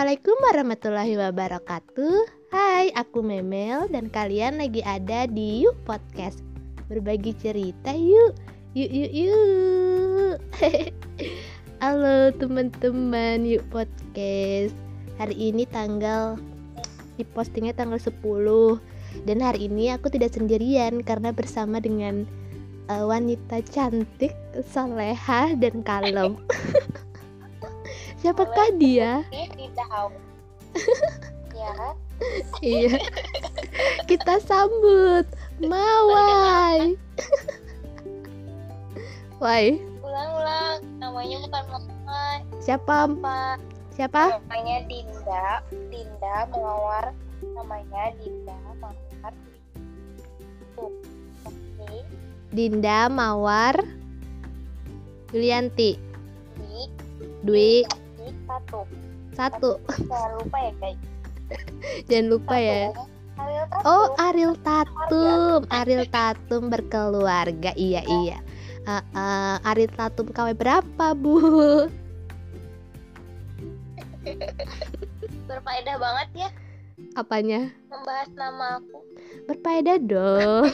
Assalamualaikum warahmatullahi wabarakatuh. Hai, aku Memel dan kalian lagi ada di Yuk Podcast. Berbagi cerita yuk. Yuk yuk yuk. Halo teman-teman Yuk Podcast. Hari ini tanggal di postingnya tanggal 10 dan hari ini aku tidak sendirian karena bersama dengan uh, wanita cantik, soleha dan kalem. Siapakah dia? ya iya. Kita sambut. Mawai. Wai, ulang-ulang. Namanya bukan Mawai. Siapa? apa? Siapa? namanya Dinda. Dinda Mawar namanya Dinda Mawar tuh Dinda Mawar. Yulianti. Dwi. Di. Satu satu. Jangan lupa ya guys jangan lupa ya. Satu. Ariel Tatum. Oh Ariel Tatum. Ariel Tatum. Berkeluarga. Iya iya. Uh, uh, Ariel Tatum KW berapa bu? berfaedah banget ya. Apanya? membahas nama aku. Berfaedah dong.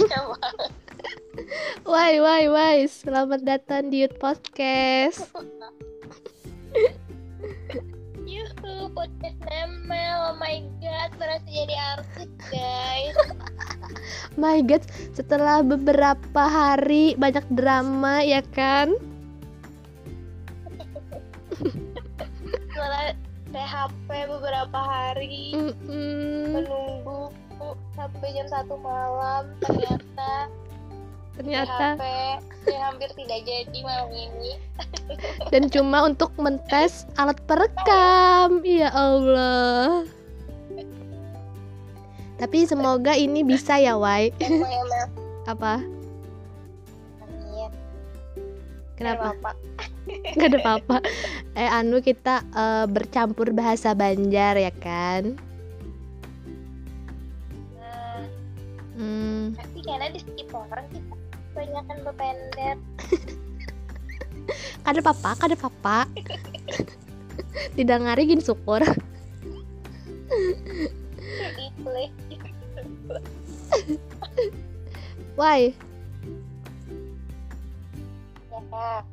Wai wai wai Selamat datang di Youth Podcast Yuhu, podcast Nemel, oh my god, berasa jadi artis guys My god Setelah beberapa hari Banyak drama ya kan? Setelah PHP beberapa hari Mm-mm. menunggu sampai jam satu malam ternyata Ternyata PHP ya hampir tidak jadi malam ini. Dan cuma untuk mentes alat perekam. Ya Allah. Tapi semoga ini bisa ya Wai. Emang Apa? Kenapa? Apa? Gak ada apa-apa. Eh anu kita eh, bercampur bahasa Banjar ya kan? Nah, hmm, tapi karena di sekitaran kita kebanyakan berpendek Kada apa-apa, kada apa-apa Tidak ngarigin syukur. Itu Wai, ya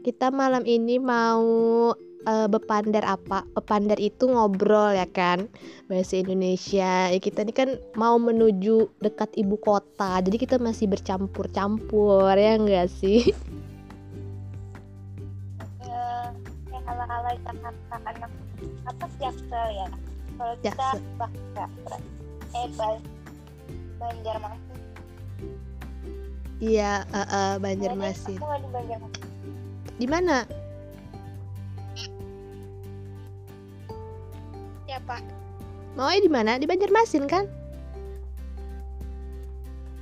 kita malam ini mau eh, bepandar apa? Bepandar itu ngobrol ya kan Bahasa Indonesia ya, Kita ini kan mau menuju dekat ibu kota Jadi kita masih bercampur-campur ya enggak sih? ya Jakarta apa Jaksel ya kalau kita Jaksel. Baksa eh Ban Banjarmasin Iya, eh, eh, Banjarmasin aku nggak di Banjarmasin Di mana? Siapa Mau di mana? Di Banjarmasin kan?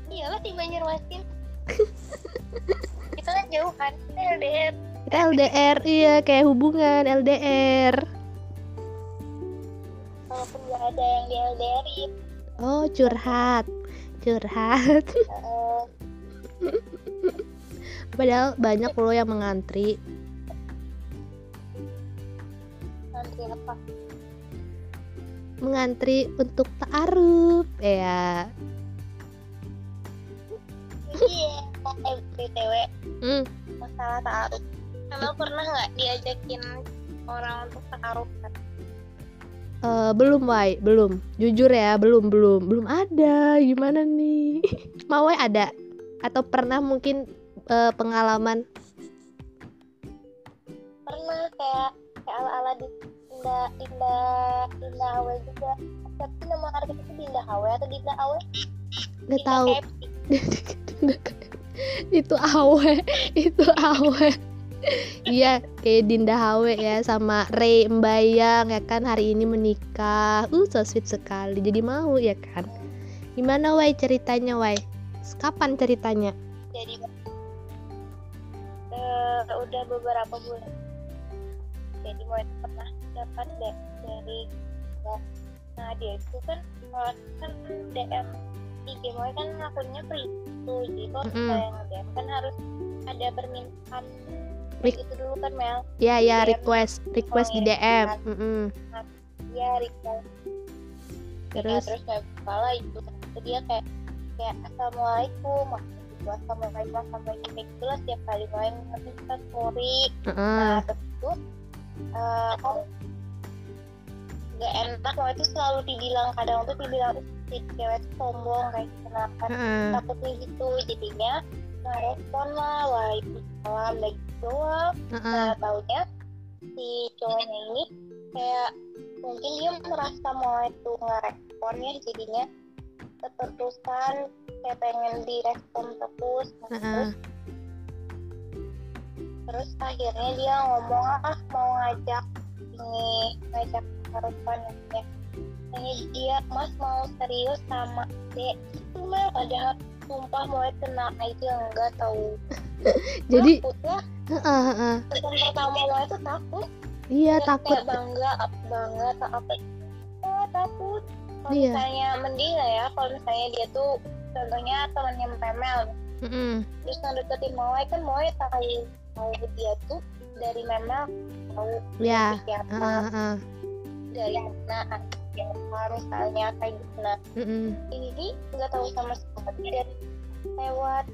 iyalah di Banjarmasin kita kan jauh kan LDR Kita LDR, iya kayak hubungan LDR. walaupun nggak ada yang di LDR -in. Oh, curhat. Curhat. Padahal banyak loh yang mengantri. nanti apa Mengantri untuk ta'aruf. Ya. iya BTW Hmm. masalah taaruf Emang pernah nggak diajakin orang untuk taaruf? Eh, belum, Wai, belum. Jujur ya, belum, belum. Belum ada. Gimana nih? Mau Wai ada atau pernah mungkin eh, pengalaman Dinda Dinda Dinda Awe juga. Tapi nama artis itu Dinda Awe atau Dinda Awe nggak tahu. Itu awe itu awe iya kayak Dinda Hawe ya sama Ray Mbayang ya kan hari ini menikah. Uh so sweet sekali. Jadi mau ya kan? Gimana Wai ceritanya Wai? Kapan ceritanya? Jadi eh, udah beberapa bulan. Jadi mau pernah dapat dari nah dia itu kan kalau kan DM IG Moe kan akunnya free tuh jadi kalau Mm-mm. kita yang DM kan harus ada permintaan Rik- itu dulu kan Mel ya ya DM. request request di Oh, iya. DM Mm-mm. ya request terus terus nggak buka lah itu Terus dia kayak kayak assalamualaikum gitu assalamualaikum assalamualaikum kayak gitu lah setiap kali main nanti kita story Heeh. nah terus itu kan gak enak waktu itu selalu dibilang kadang tuh dibilang si cewek tuh sombong kayak kenapa Heeh. takutnya gitu jadinya nggak respon lah waalaikumsalam dan gitu doang Heeh. nah taunya si cowoknya ini kayak mungkin dia merasa mau itu ngerespon ya jadinya keterusan kayak pengen direspon terus nah, Heeh. terus terus akhirnya dia ngomong ah mau ngajak ini ngajak harapan ya Kayaknya dia mas mau serius sama dek? Itu mah padahal sumpah mau tenang aja enggak tahu. Jadi takut lah heeh, heeh. pesan pertama mau itu takut. Iya takut. kayak bangga bangga atau apa oh, takut. Kalau Iya. misalnya mending lah ya kalau misalnya dia tuh contohnya temannya Memel Heeh. terus ngedeketin Mawai kan Mawai tahu tahu dia tuh dari Memel tahu ya siapa Heeh, heeh. dari mana siapa misalnya kayak gitu nah Mm-mm. ini nggak tahu sama sekali dan lewat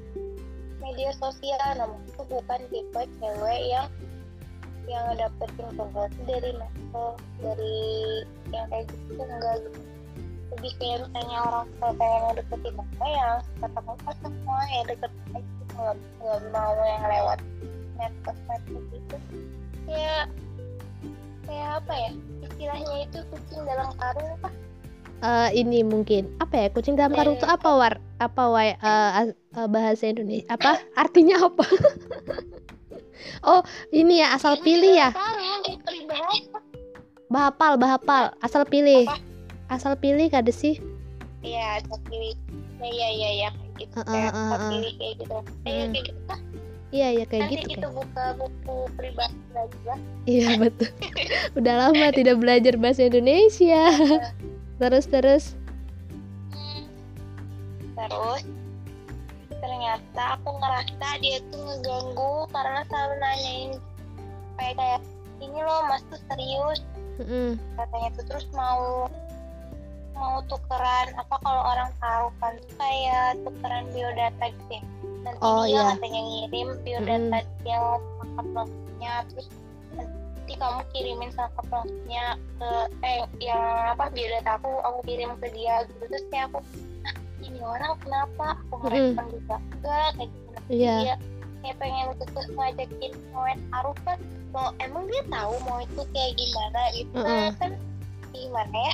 media sosial namun itu bukan tipe cewek yang yang cowok tuh dari medsos dari yang kayak gitu enggak gitu lebih kayak misalnya orang tua pengen ngedeketin apa yang kata kamu semua ya deket aja nggak mau yang lewat medsos medsos itu. Kayak kayak apa ya? Istilahnya itu kucing dalam karung apa Eh, ini mungkin. Apa ya? Kucing dalam karung itu apa war? Apa wai? Eh, as- eh, bahasa Indonesia? Apa? Artinya apa? Oh ini ya asal pilih ya? bahapal bahapal. Asal pilih. Apa? asal pilih kada sih? Iya, asal pilih. Ya, ya, ya, ya, kayak gitu. Uh, uh, uh, asal uh. pilih kayak gitu. Hmm. kayak gitu. Iya iya kayak Nanti gitu kita kan buka buku pribadi lagi lah. iya betul udah lama tidak belajar bahasa Indonesia terus terus Terus, ternyata aku ngerasa dia tuh ngeganggu karena selalu nanyain kayak kayak ini loh mas tuh serius Mm-mm. katanya tuh terus mau mau tukeran apa kalau orang tahu kan tuh kayak tukeran biodata gitu ya. Nanti Oh, dia iya. katanya ngirim biodata dia lengkap lengkapnya terus nanti kamu kirimin lengkap lengkapnya ke eh yang apa biodata aku aku kirim ke dia gitu. Terus kayak aku "Ah, ini orang kenapa? Aku merespon juga enggak kayak gitu. Nah, Iya. dia kayak pengen terus ngajakin mau taruh kan mau emang dia tahu mau itu kayak gimana? Gitu Mm-mm. Nah, kan. Gimana ya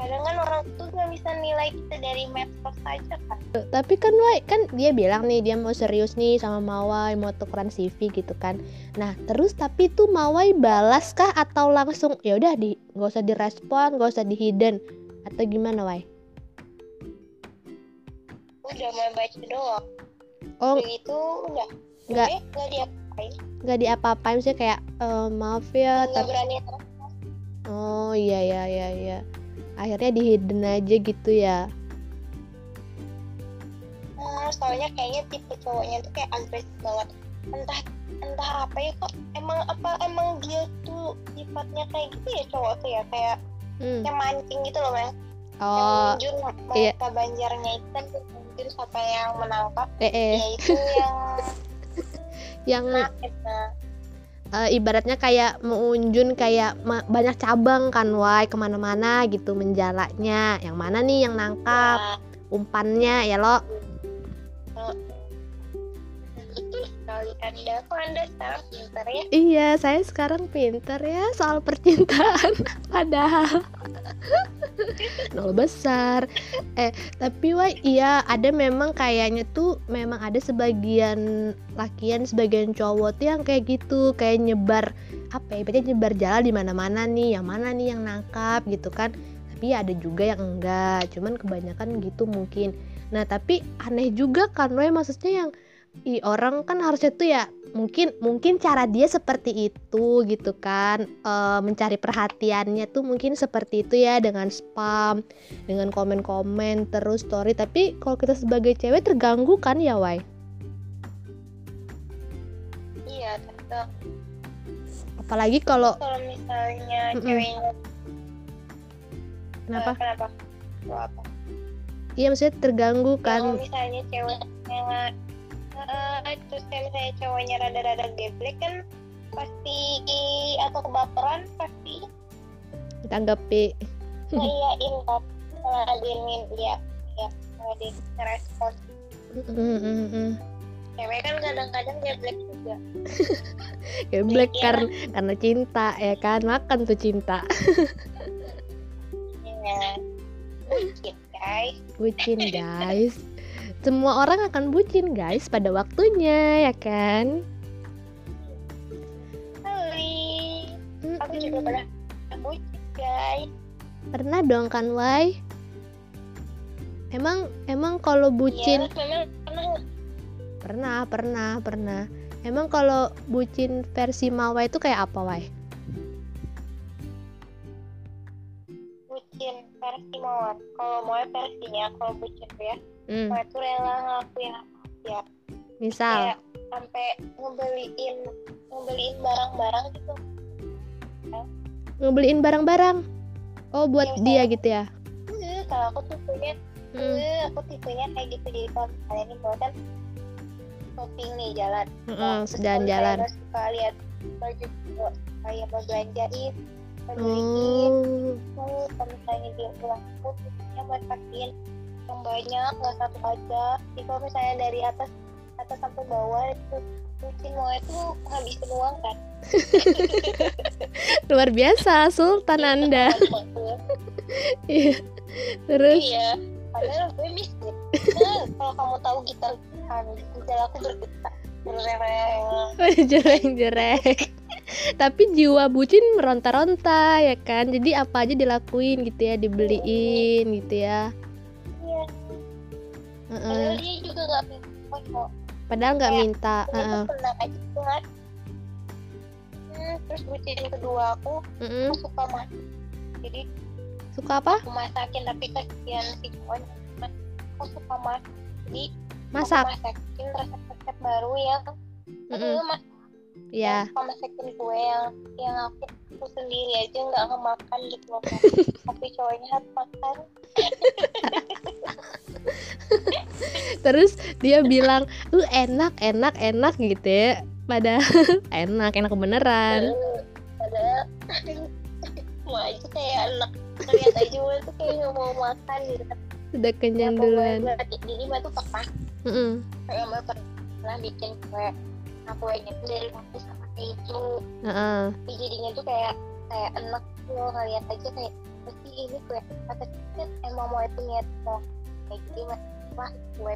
kadang kan orang tuh nggak bisa nilai kita dari medsos aja kan tapi kan Wai kan dia bilang nih dia mau serius nih sama Mawai mau tukeran CV gitu kan. Nah terus tapi tuh Mawai balas kah atau langsung ya udah di nggak usah direspon nggak usah di hidden atau gimana Wai? Udah mau baca doang. Oh. Gitu udah. Nggak. Nggak diapain. Nggak diapa-apain sih kayak "Eh, maaf ya nggak tapi berani oh iya iya iya iya akhirnya di hidden aja gitu ya. Nah, soalnya kayaknya tipe cowoknya tuh kayak agresif banget. Entah entah apa ya kok emang apa emang dia tuh sifatnya kayak gitu ya cowok tuh ya? Kayak hmm. kayak mancing gitu loh mas. Oh yang menunjuk iya. banjarnya itu kan mungkin siapa yang menangkap. Eh, eh. Ya itu yang yang nah eh, ibaratnya kayak mengunjun kayak ma- banyak cabang kan Wai ke mana-mana gitu menjalaknya. Yang mana nih yang nangkap? Ya, umpannya ya lo sekali anda kok anda sekarang pintar ya Iya, saya sekarang pinter ya soal percintaan. Padahal nol besar. Eh, tapi wah iya ada memang kayaknya tuh memang ada sebagian lakian, sebagian cowok tuh yang kayak gitu, kayak nyebar apa ya, ibaratnya nyebar jalan di mana-mana nih, yang mana nih yang nangkap gitu kan. Tapi ada juga yang enggak, cuman kebanyakan gitu mungkin. Nah, tapi aneh juga kan, Wai maksudnya yang i orang kan harusnya tuh ya mungkin mungkin cara dia seperti itu gitu kan. Eh, mencari perhatiannya tuh mungkin seperti itu ya dengan spam dengan komen-komen terus story. Tapi kalau kita sebagai cewek terganggu kan ya Wai? Iya apalagi kalau kalau misalnya Mm-mm. ceweknya kenapa? Eh, kenapa? Kalau apa iya maksudnya terganggu kalau kan. misalnya ceweknya eh, terus kayak misalnya cowoknya rada-rada geblek kan pasti atau kebaperan pasti tanggapi ngiyain kan ngeladenin ya ya ngeladenin respon. Mm, mm, mm, mm. cewek kan kadang-kadang geblek juga. Geblek Iya. karena karena cinta ya kan? Makan tuh cinta. Ya bucin guys. Bucin guys semua orang akan bucin guys pada waktunya ya kan? Hai aku juga pernah bucin guys. Pernah dong kan Wai? Emang emang kalau bucin Iya, memang pernah pernah. Pernah pernah emang kalau bucin versi Mawai itu kayak apa Wai? Bucin versi mawar kalau mau versinya kalau bucin ya hmm, itu rela ngelakuin ya misal? Kayak sampai ngebeliin ngebeliin barang-barang gitu. Ngebeliin barang-barang? Oh buat Iya, dia gitu ya? Eh, kalau aku tipenya Hmm, eh, aku tipenya kayak gitu. Jadi kalau misalnya nih mau kan shopping nih jalan. Mm-mm, Nah, terus jalan-jalan kalau misalnya suka lihat baju kayak mau belanjain mau beliin. Oh. Tuh kalau misalnya dia pulang tuh tipenya buat kasihin yang banyak nggak satu aja jadi kalau misalnya dari atas atas sampai bawah itu mungkin mau itu ngabisin uang kan? Luar biasa Sultan anda. Iya. terus? Iya padahal gue miskin. Nah, kalau kamu tahu gitar kan gitar aku bergetar jereng-jereng tapi jiwa bucin meronta-ronta ya kan? Jadi apa aja dilakuin gitu ya dibeliin gitu ya. iya Heeh. padahal dia juga nggak minta kok padahal nggak Kayak, minta tuh tenang aja banget hmm, terus bucin kedua aku Mm-mm. aku suka masak jadi suka apa? aku masakin tapi kasihan si cowoknya aku suka masak jadi masak? aku masakin resep-resep baru yang Mm-mm. aku mas ya suka masakin kue yang yang aku, aku sendiri aja nggak ngemakan gitu loh tapi cowoknya harus makan terus dia bilang uh enak enak enak gitu ya. Padahal enak enak beneran padahal mau aja kayak lihat aja gue tuh kayak nggak mau makan gitu. Udah kenyang Ya, duluan. jadi mbak tuh pernah. Kayak mbak pernah bikin kue. Nah kuenya tuh dari waktu sama keju. Heeh. tapi jadinya tuh kayak kayak enak gitu loh ngeliat aja kayak pasti ini kue kata emang mau itu niat mau. Kayak mas wah kue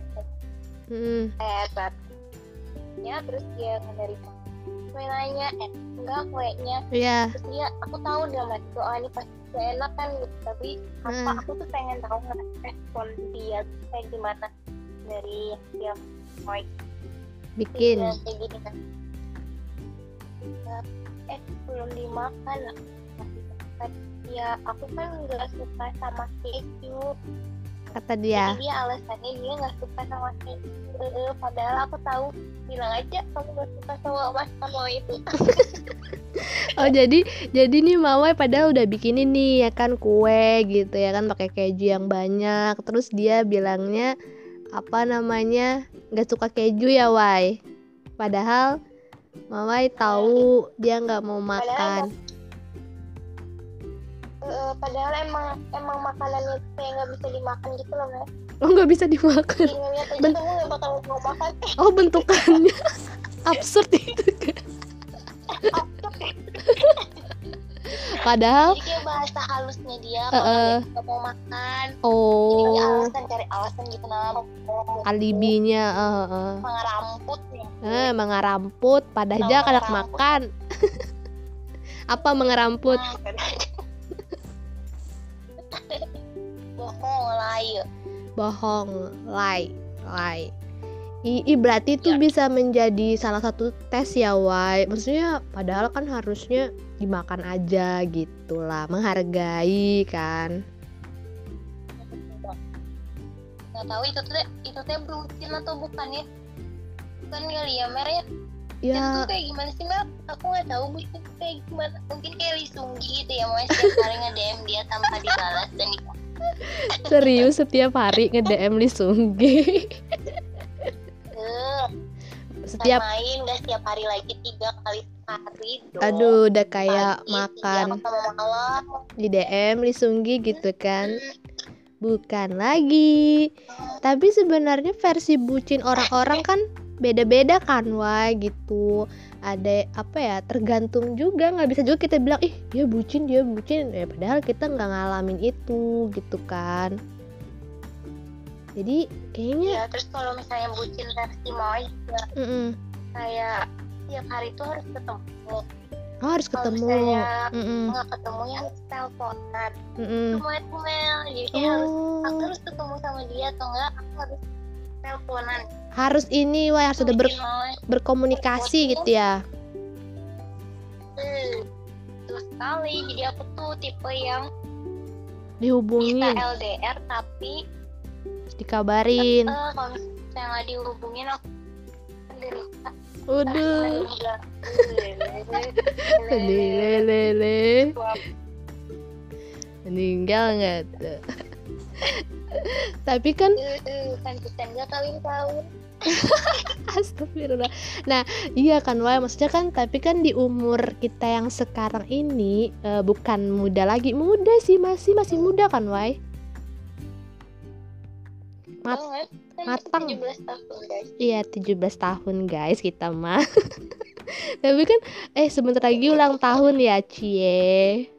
Mm-mm. eh ya terus dia ngenerima gue nanya eh enggak kuenya. Iya. terus dia aku tahu dia mas oh ini pasti gak enak kan gitu. Tapi apa Hmm. aku tuh pengen tahu respon dia kayak gimana dari dia mau bikin. Iya, kayak gini kan. Ya, eh belum dimakan lah. Ya aku kan nggak suka sama keju kata dia. Jadi dia alasannya dia nggak suka sama keju Eh, padahal aku tahu. Bilang aja kamu nggak suka sama masakan lo itu. Oh jadi jadi nih Mawai padahal udah bikinin nih ya kan kue gitu ya kan pakai keju yang banyak. Terus dia bilangnya apa namanya nggak suka keju ya Wai? Padahal Mawai tahu dia nggak mau makan Eh, padahal emang emang makanannya kayak nggak bisa dimakan gitu loh mas oh nggak bisa dimakan. Jadi ngeliat aja Ben- kamu nggak bakal mau makan. Oh bentukannya. Absurd itu kan padahal jadi kayak bahasa halusnya dia kalau dia nggak mau makan. Jadi oh. alasan cari alasan gitu mau alibinya eh, eh. mengeramput ya Eh, mengaramput padahal anak mengeramput? makan. Apa mengeramput? Nah. Bohong ya bohong lay lay I, i, berarti itu Ya. bisa menjadi salah satu tes ya Wai. Maksudnya padahal kan harusnya dimakan aja gitu lah menghargai kan? Nggak tahu itu tuh itu teh bucin atau bukan ya bukan kali ya mer ya Ya. tuh kayak gimana sih Mel aku nggak tahu bucin tuh kayak gimana? Mungkin kayak Lee Sung Gi gitu ya mau setiap hari nge DM dia tanpa dibalas dan serius setiap hari nge DM Lee Sung Gi. Eh, setiap main nggak setiap hari lagi tiga kali sehari dong. Aduh udah kayak Pagi, makan di DM Lee Sung Gi gitu kan. Bukan lagi. Tapi sebenarnya versi bucin orang-orang kan beda-beda kan wah gitu. Ada apa ya tergantung juga. Nggak bisa juga kita bilang ih dia bucin dia bucin. Ya padahal kita nggak ngalamin itu gitu kan. Jadi kayaknya ya terus kalau misalnya bucin versi mau juga mm-mm. kayak tiap hari tuh harus ketemu. Oh, harus kalau ketemu. misalnya Mm-mm. nggak ketemu ya harus teleponan Mm-mm. cuma email jadi kayak harus aku oh. harus ketemu sama dia atau enggak aku harus teleponan harus ini wah harus ada ber- berkomunikasi gitu ya Hmm, betul sekali jadi aku tuh tipe yang bisa dihubungin LDR tapi dikabarin eh, kalau misalnya nggak dihubungin aku menderita Waduh, Enggak. lele meninggal nggak tuh? Tapi kan kan kita nggak kawin tahun astagfirullah. Nah, iya kan Wai, maksudnya kan tapi kan di umur kita yang sekarang ini eh, bukan muda lagi. Muda sih, masih masih muda kan Wai? Mat- Kan matang. 17 tahun guys Iya, 17 tahun guys kita mah. tapi kan eh sebentar lagi ulang tahun ya, Cie.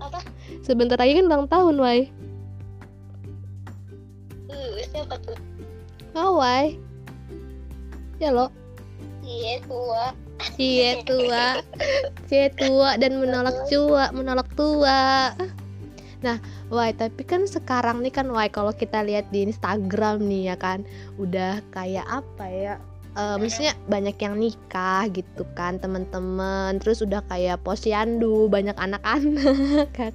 apa Sebentar lagi kan ulang tahun, Wai. Uh, siapa tuh Oh, Wai. Ya lo. iya tua Cie tua, cie tua dan menolak cua, menolak tua. Nah, Wai, tapi kan sekarang nih kan Wai kalau kita lihat di Instagram nih ya kan, udah kayak apa ya? eh maksudnya banyak yang nikah gitu kan teman-teman terus udah kayak posyandu banyak anak-anak ya kan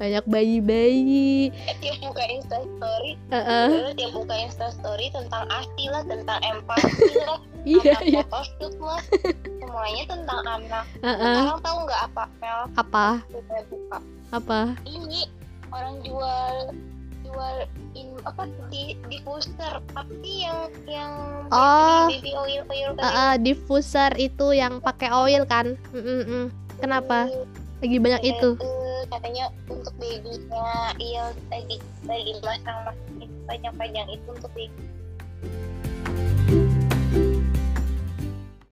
banyak bayi-bayi. Dia buka instastory Heeh. terus dia buka instastory tentang asi lah tentang empati lah iya tentang iya. photoshoot lah. Semuanya tentang anak. Heeh. sekarang tahu nggak apa Mel? Apa? Buka. Apa? Ini orang jual jual in apa di diffuser tapi yang yang Oh. baby, baby oil oil Eh, eh, diffuser itu yang pakai oil kan? Mm, mm, kenapa lagi banyak itu. Eh, katanya untuk babynya iya lagi lagi masang panjang-panjang itu untuk baby